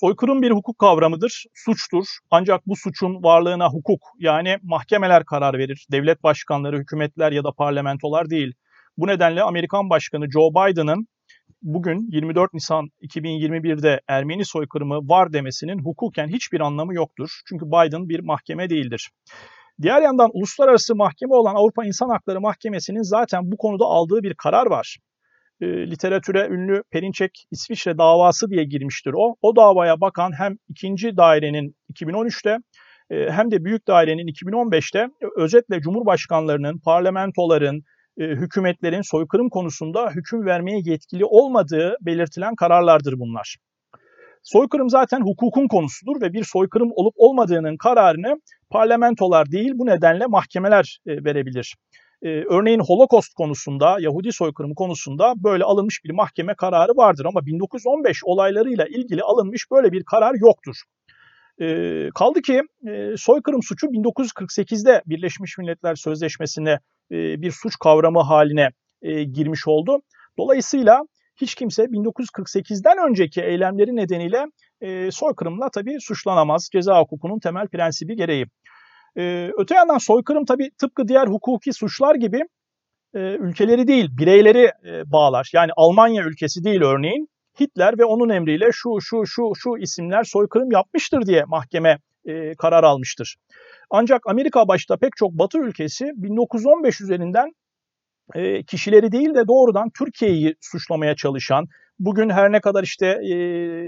Soykırım bir hukuk kavramıdır, suçtur. Ancak bu suçun varlığına hukuk yani mahkemeler karar verir. Devlet başkanları, hükümetler ya da parlamentolar değil. Bu nedenle Amerikan Başkanı Joe Biden'ın bugün 24 Nisan 2021'de Ermeni soykırımı var demesinin hukuken hiçbir anlamı yoktur. Çünkü Biden bir mahkeme değildir. Diğer yandan uluslararası mahkeme olan Avrupa İnsan Hakları Mahkemesi'nin zaten bu konuda aldığı bir karar var. E, literatüre ünlü Perinçek İsviçre davası diye girmiştir o. O davaya bakan hem ikinci dairenin 2013'te e, hem de büyük dairenin 2015'te özetle cumhurbaşkanlarının, parlamentoların, e, hükümetlerin soykırım konusunda hüküm vermeye yetkili olmadığı belirtilen kararlardır bunlar. Soykırım zaten hukukun konusudur ve bir soykırım olup olmadığının kararını parlamentolar değil bu nedenle mahkemeler e, verebilir. E, örneğin Holocaust konusunda, Yahudi soykırımı konusunda böyle alınmış bir mahkeme kararı vardır ama 1915 olaylarıyla ilgili alınmış böyle bir karar yoktur. E, kaldı ki e, soykırım suçu 1948'de Birleşmiş Milletler Sözleşmesi'ne e, bir suç kavramı haline e, girmiş oldu. Dolayısıyla hiç kimse 1948'den önceki eylemleri nedeniyle e, soykırımla tabii suçlanamaz. Ceza hukukunun temel prensibi gereği. E, öte yandan soykırım tabii tıpkı diğer hukuki suçlar gibi e, ülkeleri değil bireyleri e, bağlar. Yani Almanya ülkesi değil örneğin Hitler ve onun emriyle şu şu şu şu isimler soykırım yapmıştır diye mahkeme e, karar almıştır. Ancak Amerika başta pek çok Batı ülkesi 1915 üzerinden e, kişileri değil de doğrudan Türkiye'yi suçlamaya çalışan, bugün her ne kadar işte e,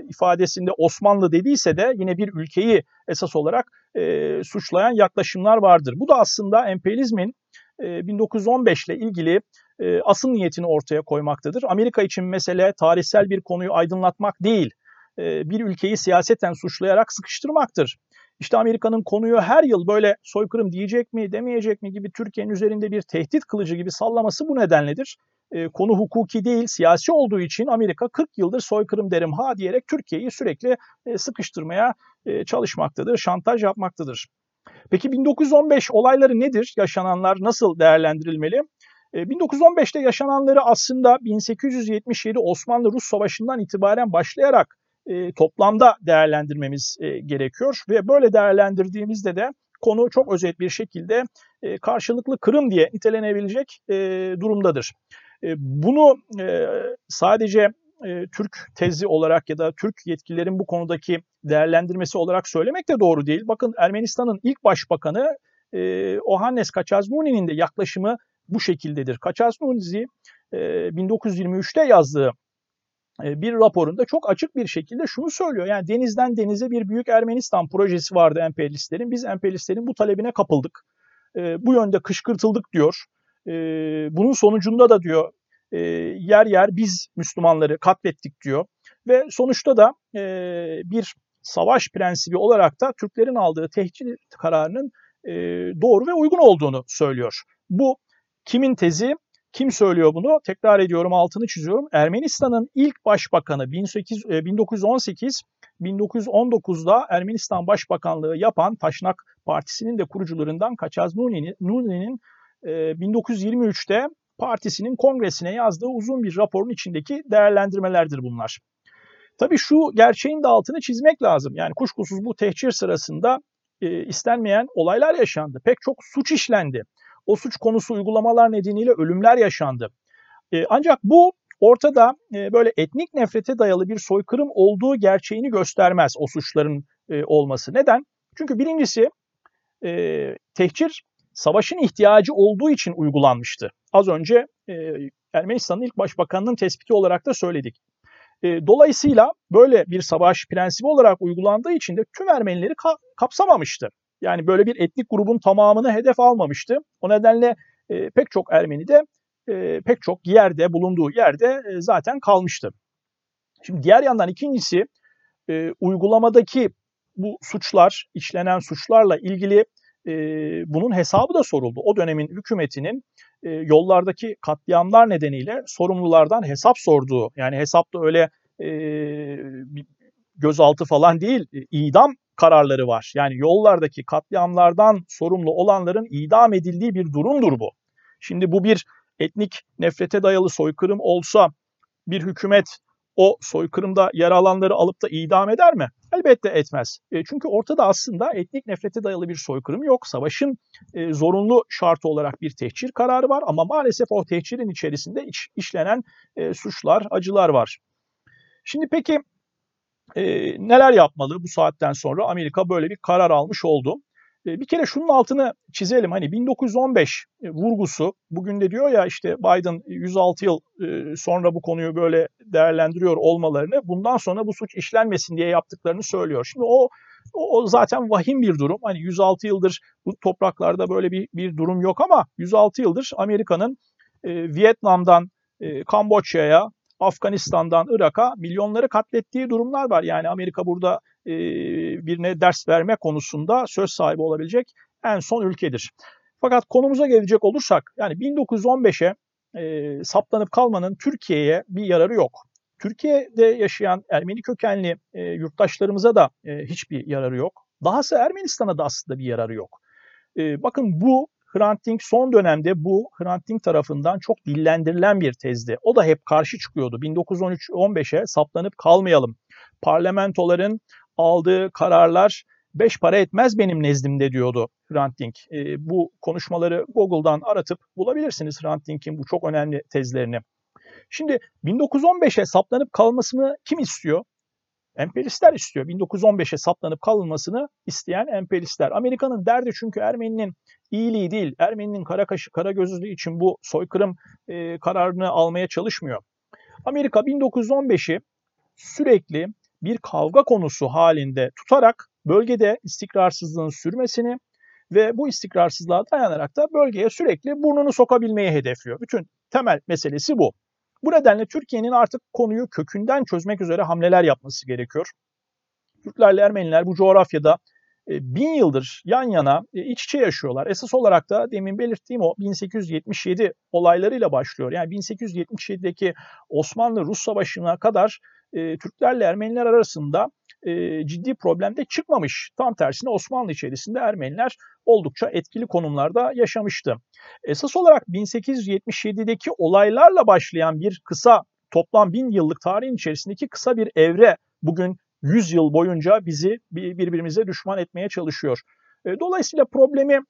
ifadesinde Osmanlı dediyse de yine bir ülkeyi esas olarak e, suçlayan yaklaşımlar vardır. Bu da aslında emperyalizmin e, 1915 ile ilgili e, asıl niyetini ortaya koymaktadır. Amerika için mesele tarihsel bir konuyu aydınlatmak değil, e, bir ülkeyi siyaseten suçlayarak sıkıştırmaktır. İşte Amerika'nın konuyu her yıl böyle soykırım diyecek mi demeyecek mi gibi Türkiye'nin üzerinde bir tehdit kılıcı gibi sallaması bu nedenledir. E, konu hukuki değil siyasi olduğu için Amerika 40 yıldır soykırım derim ha diyerek Türkiye'yi sürekli e, sıkıştırmaya e, çalışmaktadır, şantaj yapmaktadır. Peki 1915 olayları nedir? Yaşananlar nasıl değerlendirilmeli? 1915'te yaşananları aslında 1877 Osmanlı-Rus Savaşı'ndan itibaren başlayarak e, toplamda değerlendirmemiz e, gerekiyor ve böyle değerlendirdiğimizde de konu çok özet bir şekilde e, karşılıklı kırım diye nitelenebilecek e, durumdadır. E, bunu e, sadece e, Türk tezi olarak ya da Türk yetkililerin bu konudaki değerlendirmesi olarak söylemek de doğru değil. Bakın Ermenistan'ın ilk başbakanı Ohannes Kaçazmuni'nin de yaklaşımı bu şekildedir. Kaçazmuni'yi e, 1923'te yazdığı bir raporunda çok açık bir şekilde şunu söylüyor. Yani denizden denize bir büyük Ermenistan projesi vardı emperyalistlerin. Biz emperyalistlerin bu talebine kapıldık. Bu yönde kışkırtıldık diyor. E, bunun sonucunda da diyor yer yer biz Müslümanları katlettik diyor. Ve sonuçta da bir savaş prensibi olarak da Türklerin aldığı tehcir kararının doğru ve uygun olduğunu söylüyor. Bu kimin tezi? Kim söylüyor bunu? Tekrar ediyorum altını çiziyorum. Ermenistan'ın ilk başbakanı 18, 1918 1919'da Ermenistan Başbakanlığı yapan Taşnak Partisi'nin de kurucularından Kaçaz Nuni'nin 1923'te partisinin kongresine yazdığı uzun bir raporun içindeki değerlendirmelerdir bunlar. Tabii şu gerçeğin de altını çizmek lazım. Yani kuşkusuz bu tehcir sırasında e, istenmeyen olaylar yaşandı. Pek çok suç işlendi o suç konusu uygulamalar nedeniyle ölümler yaşandı. E, ancak bu ortada e, böyle etnik nefrete dayalı bir soykırım olduğu gerçeğini göstermez o suçların e, olması. Neden? Çünkü birincisi e, tehcir savaşın ihtiyacı olduğu için uygulanmıştı. Az önce e, Ermenistan'ın ilk başbakanının tespiti olarak da söyledik. E, dolayısıyla böyle bir savaş prensibi olarak uygulandığı için de tüm Ermenileri ka- kapsamamıştı. Yani böyle bir etnik grubun tamamını hedef almamıştı. O nedenle e, pek çok Ermeni de e, pek çok yerde bulunduğu yerde e, zaten kalmıştı. Şimdi diğer yandan ikincisi e, uygulamadaki bu suçlar, işlenen suçlarla ilgili e, bunun hesabı da soruldu. O dönemin hükümetinin e, yollardaki katliamlar nedeniyle sorumlulardan hesap sorduğu, yani hesapta öyle e, gözaltı falan değil, e, idam kararları var. Yani yollardaki katliamlardan sorumlu olanların idam edildiği bir durumdur bu. Şimdi bu bir etnik nefrete dayalı soykırım olsa bir hükümet o soykırımda yer alanları alıp da idam eder mi? Elbette etmez. E, çünkü ortada aslında etnik nefrete dayalı bir soykırım yok. Savaşın e, zorunlu şartı olarak bir tehcir kararı var ama maalesef o tehcirin içerisinde iç, işlenen e, suçlar, acılar var. Şimdi peki e, neler yapmalı bu saatten sonra Amerika böyle bir karar almış oldu. E, bir kere şunun altını çizelim. Hani 1915 e, vurgusu bugün de diyor ya işte Biden 106 yıl e, sonra bu konuyu böyle değerlendiriyor olmalarını bundan sonra bu suç işlenmesin diye yaptıklarını söylüyor. Şimdi o o zaten vahim bir durum. Hani 106 yıldır bu topraklarda böyle bir, bir durum yok ama 106 yıldır Amerika'nın e, Vietnam'dan e, Kamboçya'ya, Afganistan'dan Irak'a milyonları katlettiği durumlar var. Yani Amerika burada e, birine ders verme konusunda söz sahibi olabilecek en son ülkedir. Fakat konumuza gelecek olursak yani 1915'e e, saplanıp kalmanın Türkiye'ye bir yararı yok. Türkiye'de yaşayan Ermeni kökenli e, yurttaşlarımıza da e, hiçbir yararı yok. Dahası Ermenistan'a da aslında bir yararı yok. E, bakın bu Hrant Dink son dönemde bu Hrant Dink tarafından çok dillendirilen bir tezdi. O da hep karşı çıkıyordu. 1913-15'e saplanıp kalmayalım. Parlamentoların aldığı kararlar beş para etmez benim nezdimde diyordu Hrant Dink. E, bu konuşmaları Google'dan aratıp bulabilirsiniz Hrant Dink'in bu çok önemli tezlerini. Şimdi 1915'e saplanıp kalmasını kim istiyor? Emperyalistler istiyor. 1915'e saplanıp kalınmasını isteyen emperyalistler. Amerika'nın derdi çünkü Ermeni'nin iyiliği değil, Ermeni'nin kara kaşı, kara gözlülüğü için bu soykırım e, kararını almaya çalışmıyor. Amerika 1915'i sürekli bir kavga konusu halinde tutarak bölgede istikrarsızlığın sürmesini ve bu istikrarsızlığa dayanarak da bölgeye sürekli burnunu sokabilmeyi hedefliyor. Bütün temel meselesi bu. Bu nedenle Türkiye'nin artık konuyu kökünden çözmek üzere hamleler yapması gerekiyor. Türklerle Ermeniler bu coğrafyada e, bin yıldır yan yana e, iç içe yaşıyorlar. Esas olarak da demin belirttiğim o 1877 olaylarıyla başlıyor. Yani 1877'deki Osmanlı-Rus Savaşı'na kadar e, Türklerle Ermeniler arasında e, ciddi problemde çıkmamış. Tam tersine Osmanlı içerisinde Ermeniler oldukça etkili konumlarda yaşamıştı. Esas olarak 1877'deki olaylarla başlayan bir kısa toplam bin yıllık tarihin içerisindeki kısa bir evre bugün 100 yıl boyunca bizi birbirimize düşman etmeye çalışıyor. Dolayısıyla problemi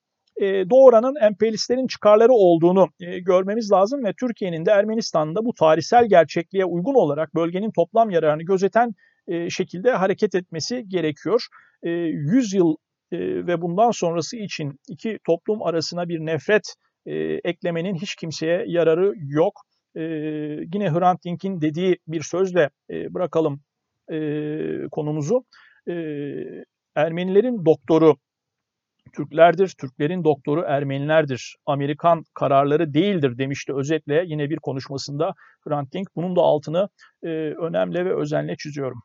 e, doğuranın emperyalistlerin çıkarları olduğunu e, görmemiz lazım ve Türkiye'nin de Ermenistan'da bu tarihsel gerçekliğe uygun olarak bölgenin toplam yararını gözeten şekilde hareket etmesi gerekiyor. 100 yıl ve bundan sonrası için iki toplum arasına bir nefret eklemenin hiç kimseye yararı yok. Yine Hrant Dink'in dediği bir sözle bırakalım konumuzu. Ermenilerin doktoru Türklerdir, Türklerin doktoru Ermenilerdir. Amerikan kararları değildir demişti özetle yine bir konuşmasında Hrant Dink. Bunun da altını e, önemli ve özenle çiziyorum.